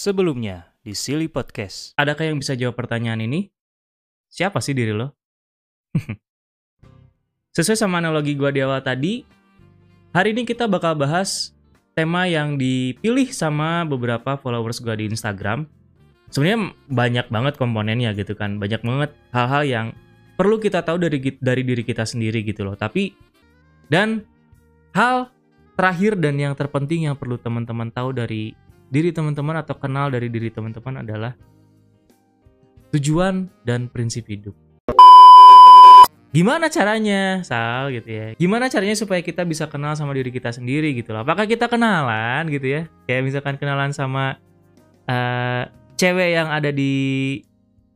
Sebelumnya di Silly Podcast. Adakah yang bisa jawab pertanyaan ini? Siapa sih diri lo? Sesuai sama analogi gua di awal tadi, hari ini kita bakal bahas tema yang dipilih sama beberapa followers gua di Instagram. Sebenarnya banyak banget komponennya gitu kan, banyak banget hal-hal yang perlu kita tahu dari dari diri kita sendiri gitu loh. Tapi dan hal terakhir dan yang terpenting yang perlu teman-teman tahu dari diri teman-teman atau kenal dari diri teman-teman adalah tujuan dan prinsip hidup. Gimana caranya, Sal gitu ya? Gimana caranya supaya kita bisa kenal sama diri kita sendiri gitu loh? Apakah kita kenalan gitu ya? Kayak misalkan kenalan sama uh, cewek yang ada di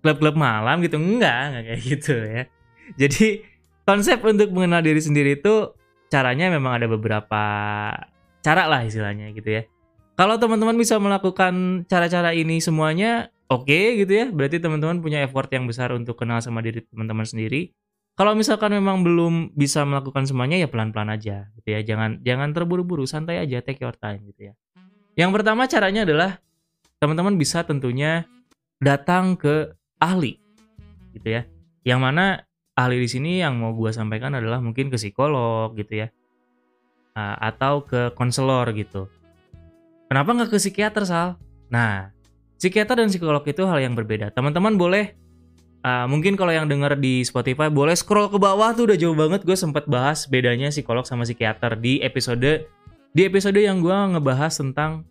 klub-klub malam gitu? Enggak, enggak kayak gitu ya. Jadi konsep untuk mengenal diri sendiri itu caranya memang ada beberapa cara lah istilahnya gitu ya. Kalau teman-teman bisa melakukan cara-cara ini semuanya, oke okay, gitu ya. Berarti teman-teman punya effort yang besar untuk kenal sama diri teman-teman sendiri. Kalau misalkan memang belum bisa melakukan semuanya ya pelan-pelan aja gitu ya. Jangan jangan terburu-buru, santai aja, take your time gitu ya. Yang pertama caranya adalah teman-teman bisa tentunya datang ke ahli gitu ya. Yang mana ahli di sini yang mau gue sampaikan adalah mungkin ke psikolog gitu ya. atau ke konselor gitu Kenapa nggak ke psikiater, Sal? Nah, psikiater dan psikolog itu hal yang berbeda. Teman-teman boleh, uh, mungkin kalau yang denger di Spotify, boleh scroll ke bawah tuh udah jauh banget gue sempat bahas bedanya psikolog sama psikiater di episode di episode yang gue ngebahas tentang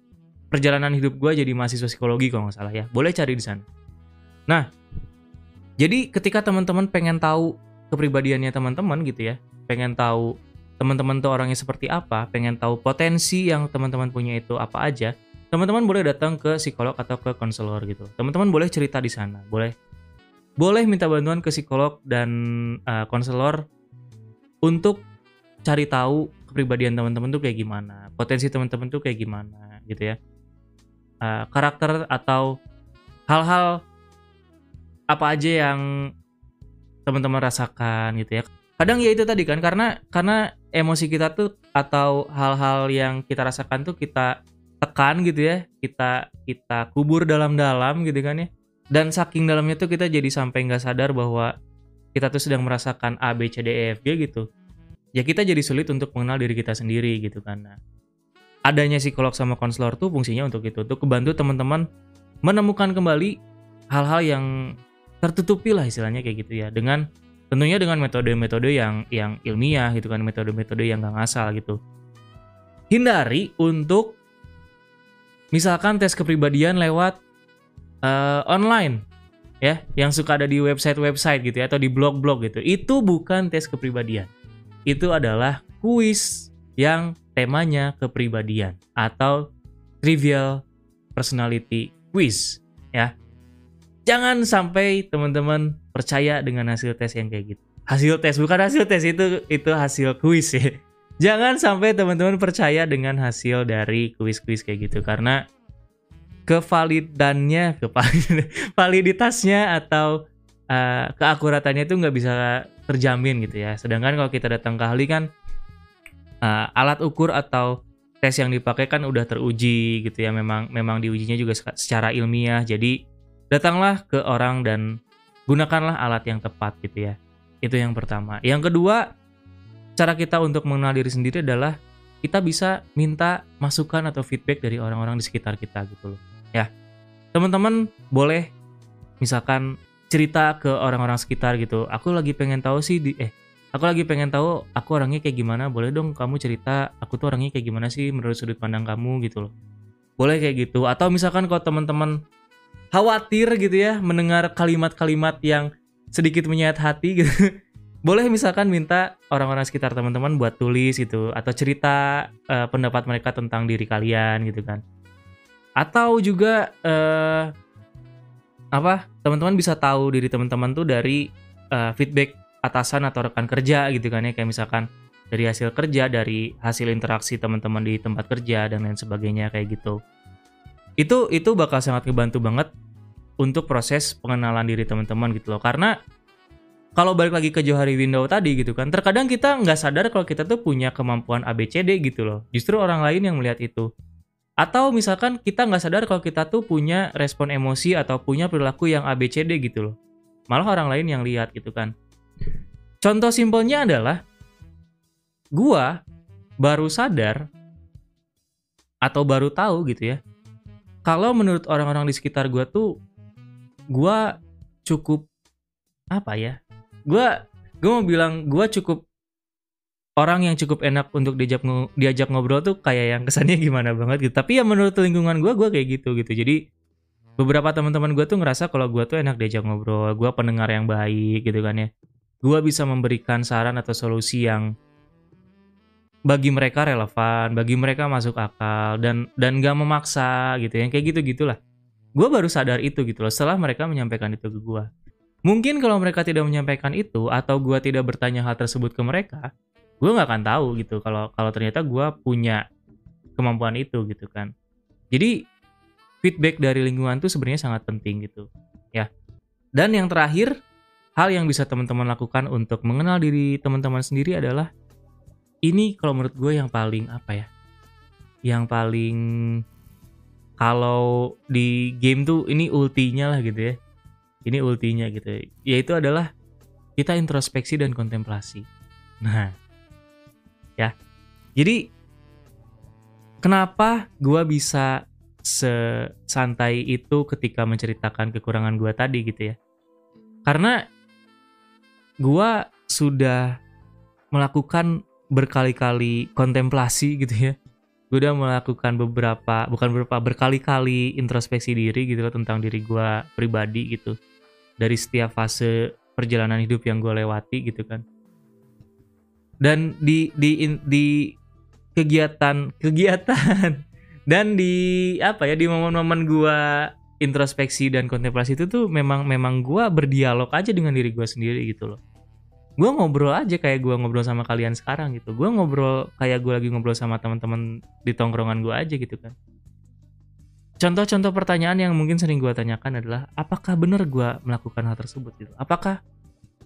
perjalanan hidup gue jadi mahasiswa psikologi kalau nggak salah ya. Boleh cari di sana. Nah, jadi ketika teman-teman pengen tahu kepribadiannya teman-teman gitu ya, pengen tahu teman-teman tuh orangnya seperti apa, pengen tahu potensi yang teman-teman punya itu apa aja, teman-teman boleh datang ke psikolog atau ke konselor gitu. Teman-teman boleh cerita di sana, boleh boleh minta bantuan ke psikolog dan uh, konselor untuk cari tahu kepribadian teman-teman tuh kayak gimana, potensi teman-teman tuh kayak gimana gitu ya. Uh, karakter atau hal-hal apa aja yang teman-teman rasakan gitu ya kadang ya itu tadi kan karena karena emosi kita tuh atau hal-hal yang kita rasakan tuh kita tekan gitu ya kita kita kubur dalam-dalam gitu kan ya. Dan saking dalamnya tuh kita jadi sampai nggak sadar bahwa kita tuh sedang merasakan A B C D E F G gitu. Ya kita jadi sulit untuk mengenal diri kita sendiri gitu kan. Nah, adanya psikolog sama konselor tuh fungsinya untuk itu untuk kebantu teman-teman menemukan kembali hal-hal yang tertutupi lah istilahnya kayak gitu ya dengan tentunya dengan metode-metode yang yang ilmiah gitu kan metode-metode yang gak ngasal gitu. Hindari untuk misalkan tes kepribadian lewat uh, online ya yang suka ada di website-website gitu ya atau di blog-blog gitu. Itu bukan tes kepribadian. Itu adalah kuis yang temanya kepribadian atau trivial personality quiz ya jangan sampai teman-teman percaya dengan hasil tes yang kayak gitu. Hasil tes bukan hasil tes itu itu hasil kuis ya. Jangan sampai teman-teman percaya dengan hasil dari kuis-kuis kayak gitu karena kevalidannya, validitasnya atau uh, keakuratannya itu nggak bisa terjamin gitu ya. Sedangkan kalau kita datang ke ahli kan uh, alat ukur atau tes yang dipakai kan udah teruji gitu ya. Memang memang diujinya juga secara ilmiah. Jadi datanglah ke orang dan gunakanlah alat yang tepat gitu ya. Itu yang pertama. Yang kedua, cara kita untuk mengenal diri sendiri adalah kita bisa minta masukan atau feedback dari orang-orang di sekitar kita gitu loh. Ya. Teman-teman boleh misalkan cerita ke orang-orang sekitar gitu. Aku lagi pengen tahu sih di eh aku lagi pengen tahu aku orangnya kayak gimana. Boleh dong kamu cerita aku tuh orangnya kayak gimana sih menurut sudut pandang kamu gitu loh. Boleh kayak gitu. Atau misalkan kalau teman-teman khawatir gitu ya mendengar kalimat-kalimat yang sedikit menyayat hati gitu. Boleh misalkan minta orang-orang sekitar teman-teman buat tulis gitu atau cerita uh, pendapat mereka tentang diri kalian gitu kan. Atau juga uh, apa? Teman-teman bisa tahu diri teman-teman tuh dari uh, feedback atasan atau rekan kerja gitu kan ya kayak misalkan dari hasil kerja, dari hasil interaksi teman-teman di tempat kerja dan lain sebagainya kayak gitu itu itu bakal sangat ngebantu banget untuk proses pengenalan diri teman-teman gitu loh karena kalau balik lagi ke Johari Window tadi gitu kan terkadang kita nggak sadar kalau kita tuh punya kemampuan ABCD gitu loh justru orang lain yang melihat itu Atau misalkan kita nggak sadar kalau kita tuh punya respon emosi atau punya perilaku yang ABCD gitu loh. Malah orang lain yang lihat gitu kan. Contoh simpelnya adalah gua baru sadar atau baru tahu gitu ya. Kalau menurut orang-orang di sekitar gua tuh gua cukup apa ya? Gua gua mau bilang gua cukup orang yang cukup enak untuk diajak diajak ngobrol tuh kayak yang kesannya gimana banget gitu. Tapi ya menurut lingkungan gue, gue kayak gitu gitu. Jadi beberapa teman-teman gue tuh ngerasa kalau gue tuh enak diajak ngobrol, gue pendengar yang baik gitu kan ya. Gue bisa memberikan saran atau solusi yang bagi mereka relevan, bagi mereka masuk akal dan dan gak memaksa gitu yang kayak gitu gitulah. Gue baru sadar itu gitu loh setelah mereka menyampaikan itu ke gue. Mungkin kalau mereka tidak menyampaikan itu atau gue tidak bertanya hal tersebut ke mereka, gue nggak akan tahu gitu kalau kalau ternyata gue punya kemampuan itu gitu kan jadi feedback dari lingkungan tuh sebenarnya sangat penting gitu ya dan yang terakhir hal yang bisa teman-teman lakukan untuk mengenal diri teman-teman sendiri adalah ini kalau menurut gue yang paling apa ya yang paling kalau di game tuh ini ultinya lah gitu ya ini ultinya gitu yaitu adalah kita introspeksi dan kontemplasi nah ya. Jadi kenapa gue bisa sesantai itu ketika menceritakan kekurangan gue tadi gitu ya? Karena gue sudah melakukan berkali-kali kontemplasi gitu ya. Gue udah melakukan beberapa, bukan beberapa, berkali-kali introspeksi diri gitu loh tentang diri gue pribadi gitu. Dari setiap fase perjalanan hidup yang gue lewati gitu kan. Dan di di di kegiatan kegiatan. Dan di apa ya di momen-momen gua introspeksi dan kontemplasi itu tuh memang memang gua berdialog aja dengan diri gua sendiri gitu loh gua ngobrol aja kayak gua ngobrol sama kalian sekarang gitu. Gua ngobrol kayak gua lagi ngobrol sama teman-teman di tongkrongan gua aja gitu kan. Contoh-contoh pertanyaan yang mungkin sering gua tanyakan adalah apakah benar gua melakukan hal tersebut gitu? Apakah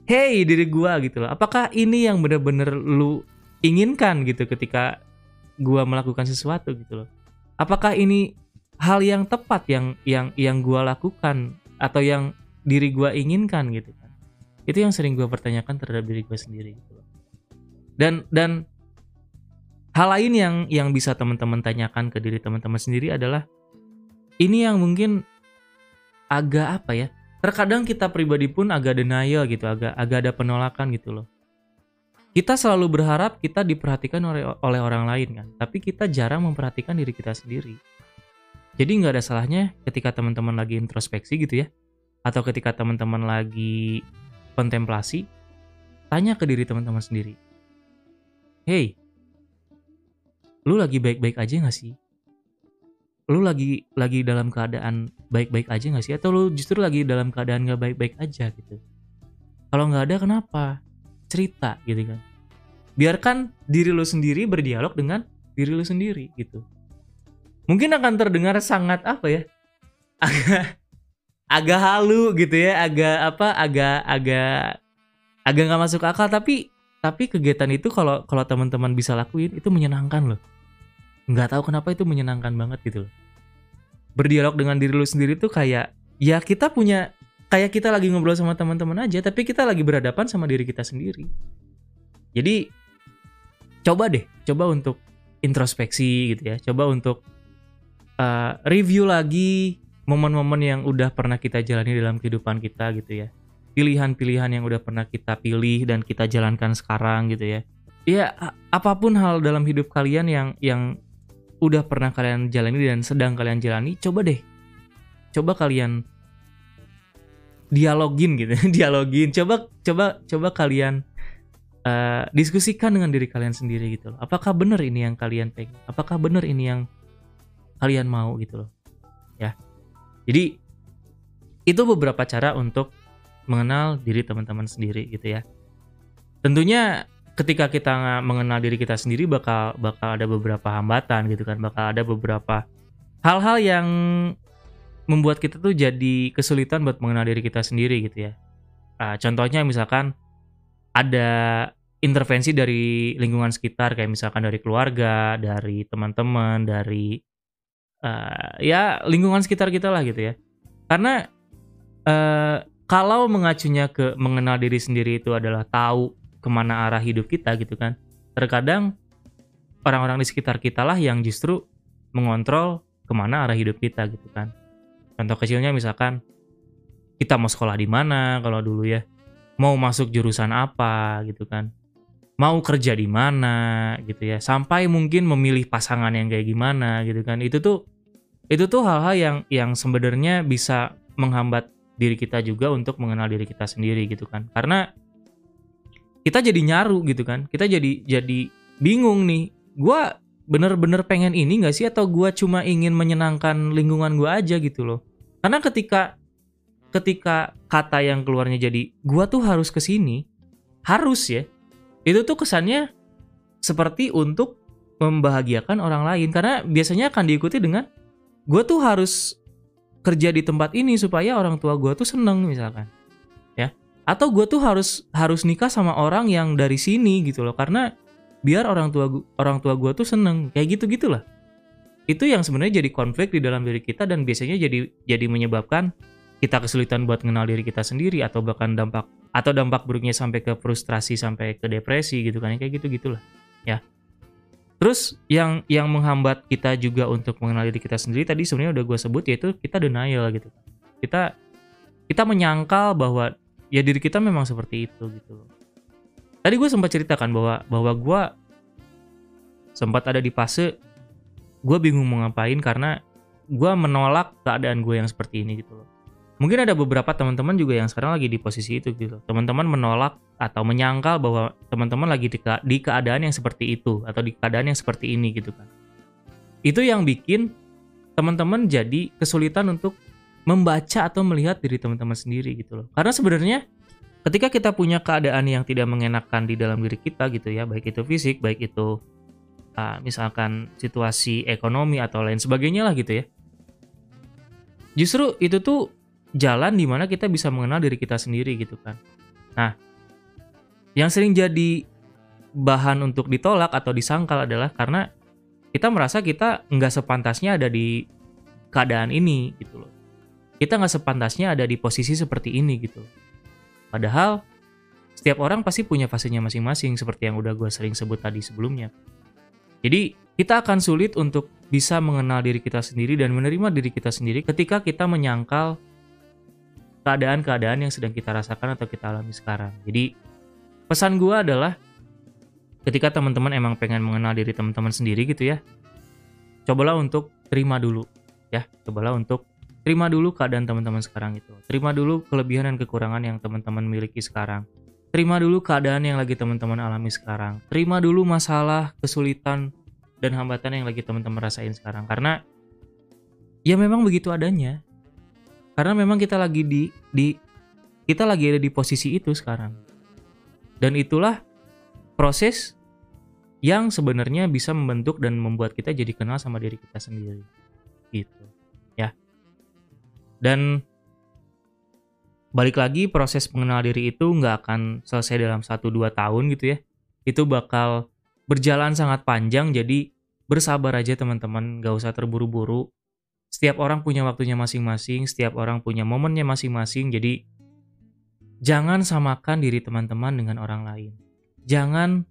hey diri gua gitu loh. Apakah ini yang bener-bener lu inginkan gitu ketika gua melakukan sesuatu gitu loh? Apakah ini hal yang tepat yang yang yang gua lakukan atau yang diri gua inginkan gitu kan itu yang sering gua pertanyakan terhadap diri gua sendiri gitu loh dan dan hal lain yang yang bisa teman-teman tanyakan ke diri teman-teman sendiri adalah ini yang mungkin agak apa ya terkadang kita pribadi pun agak denial gitu, agak agak ada penolakan gitu loh. Kita selalu berharap kita diperhatikan oleh oleh orang lain kan, tapi kita jarang memperhatikan diri kita sendiri. Jadi nggak ada salahnya ketika teman-teman lagi introspeksi gitu ya, atau ketika teman-teman lagi kontemplasi, tanya ke diri teman-teman sendiri. Hey, lu lagi baik-baik aja gak sih? lu lagi lagi dalam keadaan baik-baik aja gak sih? Atau lu justru lagi dalam keadaan gak baik-baik aja gitu? Kalau nggak ada kenapa? Cerita gitu kan. Biarkan diri lu sendiri berdialog dengan diri lu sendiri gitu. Mungkin akan terdengar sangat apa ya? agak agak halu gitu ya agak apa agak agak agak nggak masuk akal tapi tapi kegiatan itu kalau kalau teman-teman bisa lakuin itu menyenangkan loh nggak tahu kenapa itu menyenangkan banget gitu loh. Berdialog dengan diri lu sendiri tuh kayak ya kita punya kayak kita lagi ngobrol sama teman-teman aja tapi kita lagi berhadapan sama diri kita sendiri. Jadi coba deh, coba untuk introspeksi gitu ya. Coba untuk uh, review lagi momen-momen yang udah pernah kita jalani dalam kehidupan kita gitu ya. Pilihan-pilihan yang udah pernah kita pilih dan kita jalankan sekarang gitu ya. Ya apa pun hal dalam hidup kalian yang yang udah pernah kalian jalani dan sedang kalian jalani, coba deh. Coba kalian dialogin gitu, dialogin. Coba coba coba kalian uh, diskusikan dengan diri kalian sendiri gitu loh. Apakah benar ini yang kalian pengen? Apakah benar ini yang kalian mau gitu loh. Ya. Jadi itu beberapa cara untuk mengenal diri teman-teman sendiri gitu ya. Tentunya ketika kita mengenal diri kita sendiri bakal bakal ada beberapa hambatan gitu kan bakal ada beberapa hal-hal yang membuat kita tuh jadi kesulitan buat mengenal diri kita sendiri gitu ya uh, contohnya misalkan ada intervensi dari lingkungan sekitar kayak misalkan dari keluarga dari teman-teman dari uh, ya lingkungan sekitar kita lah gitu ya. Karena uh, kalau mengacunya ke mengenal diri sendiri itu adalah tahu ke mana arah hidup kita gitu kan. Terkadang orang-orang di sekitar kita lah yang justru mengontrol ke mana arah hidup kita gitu kan. Contoh kecilnya misalkan kita mau sekolah di mana kalau dulu ya, mau masuk jurusan apa gitu kan, mau kerja di mana gitu ya, sampai mungkin memilih pasangan yang kayak gimana gitu kan. Itu tuh itu tuh hal-hal yang yang sebenarnya bisa menghambat diri kita juga untuk mengenal diri kita sendiri gitu kan. Karena kita jadi nyaru gitu kan. Kita jadi jadi bingung nih gue bener-bener pengen ini gak sih? Atau gue cuma ingin menyenangkan lingkungan gue aja gitu loh. Karena ketika ketika kata yang keluarnya jadi gue tuh harus ke sini harus ya itu tuh kesannya seperti untuk membahagiakan orang lain. Karena biasanya akan diikuti dengan gue tuh harus kerja di tempat ini supaya orang tua gue tuh seneng misalkan. Ya. Atau gue tuh harus harus nikah sama orang yang dari sini gitu loh. Karena biar orang tua orang tua gue tuh seneng. Kayak gitu gitulah itu yang sebenarnya jadi konflik di dalam diri kita dan biasanya jadi jadi menyebabkan kita kesulitan buat mengenal diri kita sendiri atau bahkan dampak atau dampak buruknya sampai ke frustrasi sampai ke depresi gitu kan kayak gitu gitulah ya Terus yang yang menghambat kita juga untuk mengenal diri kita sendiri tadi sebenarnya udah gue sebut yaitu kita denial gitu. Kita kita menyangkal bahwa ya diri kita memang seperti itu gitu Tadi gue sempat ceritakan bahwa bahwa gue sempat ada di fase gue bingung mau ngapain karena gue menolak keadaan gue yang seperti ini gitu loh. Mungkin ada beberapa teman-teman juga yang sekarang lagi di posisi itu gitu. Teman-teman menolak atau menyangkal bahwa teman-teman lagi di, di keadaan yang seperti itu atau di keadaan yang seperti ini gitu kan. Itu yang bikin teman-teman jadi kesulitan untuk membaca atau melihat diri teman-teman sendiri gitu loh. Karena sebenarnya ketika kita punya keadaan yang tidak mengenakan di dalam diri kita gitu ya, baik itu fisik, baik itu uh, misalkan situasi ekonomi atau lain sebagainya lah gitu ya. Justru itu tuh jalan di mana kita bisa mengenal diri kita sendiri gitu kan. Nah, yang sering jadi bahan untuk ditolak atau disangkal adalah karena kita merasa kita nggak sepantasnya ada di keadaan ini gitu loh. Kita nggak sepantasnya ada di posisi seperti ini gitu. Padahal setiap orang pasti punya fasenya masing-masing seperti yang udah gue sering sebut tadi sebelumnya. Jadi kita akan sulit untuk bisa mengenal diri kita sendiri dan menerima diri kita sendiri ketika kita menyangkal keadaan-keadaan yang sedang kita rasakan atau kita alami sekarang. Jadi pesan gue adalah ketika teman-teman emang pengen mengenal diri teman-teman sendiri gitu ya, cobalah untuk terima dulu ya, cobalah untuk terima dulu keadaan teman-teman sekarang itu. Terima dulu kelebihan dan kekurangan yang teman-teman miliki sekarang. Terima dulu keadaan yang lagi teman-teman alami sekarang. Terima dulu masalah, kesulitan, dan hambatan yang lagi teman-teman rasain sekarang. Karena ya memang begitu adanya karena memang kita lagi di di kita lagi ada di posisi itu sekarang. Dan itulah proses yang sebenarnya bisa membentuk dan membuat kita jadi kenal sama diri kita sendiri. Gitu. Ya. Dan balik lagi proses mengenal diri itu nggak akan selesai dalam 1-2 tahun gitu ya. Itu bakal berjalan sangat panjang jadi bersabar aja teman-teman, gak usah terburu-buru setiap orang punya waktunya masing-masing, setiap orang punya momennya masing-masing. Jadi jangan samakan diri teman-teman dengan orang lain. Jangan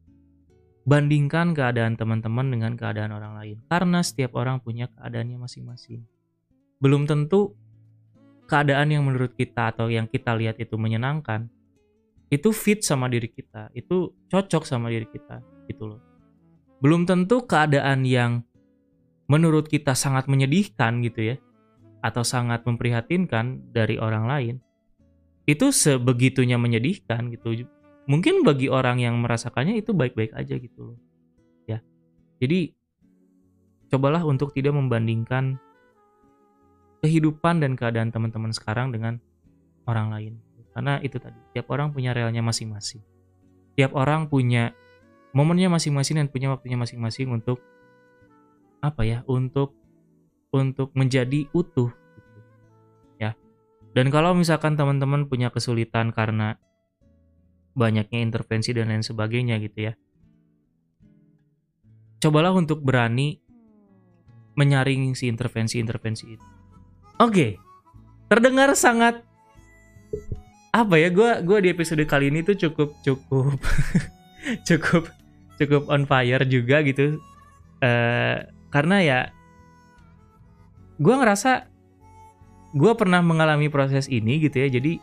bandingkan keadaan teman-teman dengan keadaan orang lain karena setiap orang punya keadaannya masing-masing. Belum tentu keadaan yang menurut kita atau yang kita lihat itu menyenangkan itu fit sama diri kita, itu cocok sama diri kita gitu loh. Belum tentu keadaan yang menurut kita sangat menyedihkan gitu ya atau sangat memprihatinkan dari orang lain itu sebegitunya menyedihkan gitu. Mungkin bagi orang yang merasakannya itu baik-baik aja gitu loh ya. Jadi cobalah untuk tidak membandingkan kehidupan dan keadaan teman-teman sekarang dengan orang lain. Karena itu tadi tiap orang punya realnya masing-masing. Tiap orang punya momennya masing-masing dan punya waktunya masing-masing untuk apa ya untuk untuk menjadi utuh ya dan kalau misalkan teman-teman punya kesulitan karena banyaknya intervensi dan lain sebagainya gitu ya cobalah untuk berani menyaring si intervensi-intervensi itu. Oke, terdengar sangat apa ya? Gua gua di episode kali ini tuh cukup cukup cukup cukup on fire juga gitu. Uh, karena ya gue ngerasa gue pernah mengalami proses ini gitu ya. Jadi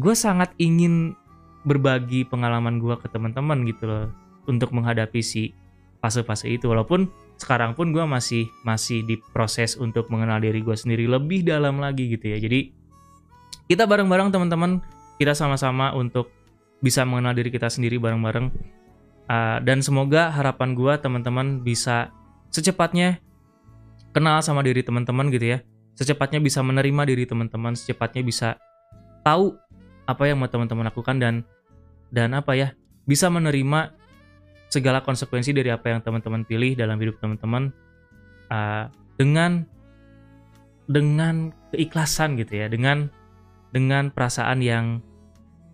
gue sangat ingin berbagi pengalaman gue ke teman-teman gitu loh untuk menghadapi si fase-fase itu. Walaupun sekarang pun gue masih masih di proses untuk mengenal diri gue sendiri lebih dalam lagi gitu ya. Jadi kita bareng-bareng teman-teman kita sama-sama untuk bisa mengenal diri kita sendiri bareng-bareng. Uh, dan semoga harapan gue teman-teman bisa secepatnya kenal sama diri teman-teman gitu ya. Secepatnya bisa menerima diri teman-teman secepatnya bisa tahu apa yang mau teman-teman lakukan dan dan apa ya bisa menerima segala konsekuensi dari apa yang teman-teman pilih dalam hidup teman-teman uh, dengan dengan keikhlasan gitu ya dengan dengan perasaan yang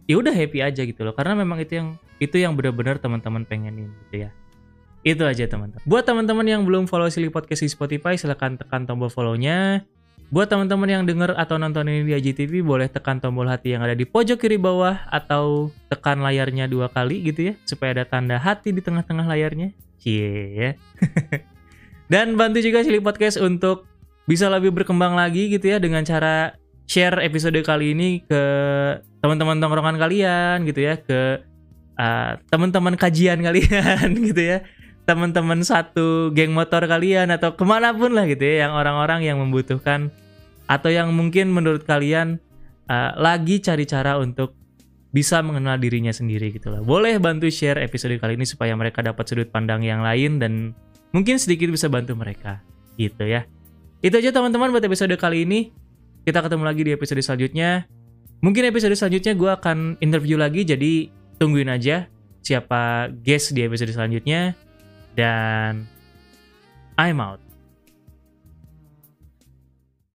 ya udah happy aja gitu loh. Karena memang itu yang itu yang benar-benar teman-teman pengenin gitu ya itu aja teman-teman buat teman-teman yang belum follow Silly Podcast di Spotify silahkan tekan tombol follow-nya Buat teman-teman yang denger atau nonton ini di IGTV, boleh tekan tombol hati yang ada di pojok kiri bawah atau tekan layarnya dua kali gitu ya, supaya ada tanda hati di tengah-tengah layarnya. Cie ya. Dan bantu juga Silly Podcast untuk bisa lebih berkembang lagi gitu ya dengan cara share episode kali ini ke teman-teman tongkrongan kalian gitu ya, ke uh, teman-teman kajian kalian gitu ya teman-teman satu geng motor kalian atau ke mana pun lah gitu ya yang orang-orang yang membutuhkan atau yang mungkin menurut kalian uh, lagi cari cara untuk bisa mengenal dirinya sendiri gitu lah. Boleh bantu share episode kali ini supaya mereka dapat sudut pandang yang lain dan mungkin sedikit bisa bantu mereka gitu ya. Itu aja teman-teman buat episode kali ini. Kita ketemu lagi di episode selanjutnya. Mungkin episode selanjutnya gue akan interview lagi jadi tungguin aja siapa guest di episode selanjutnya. Dan I'm out.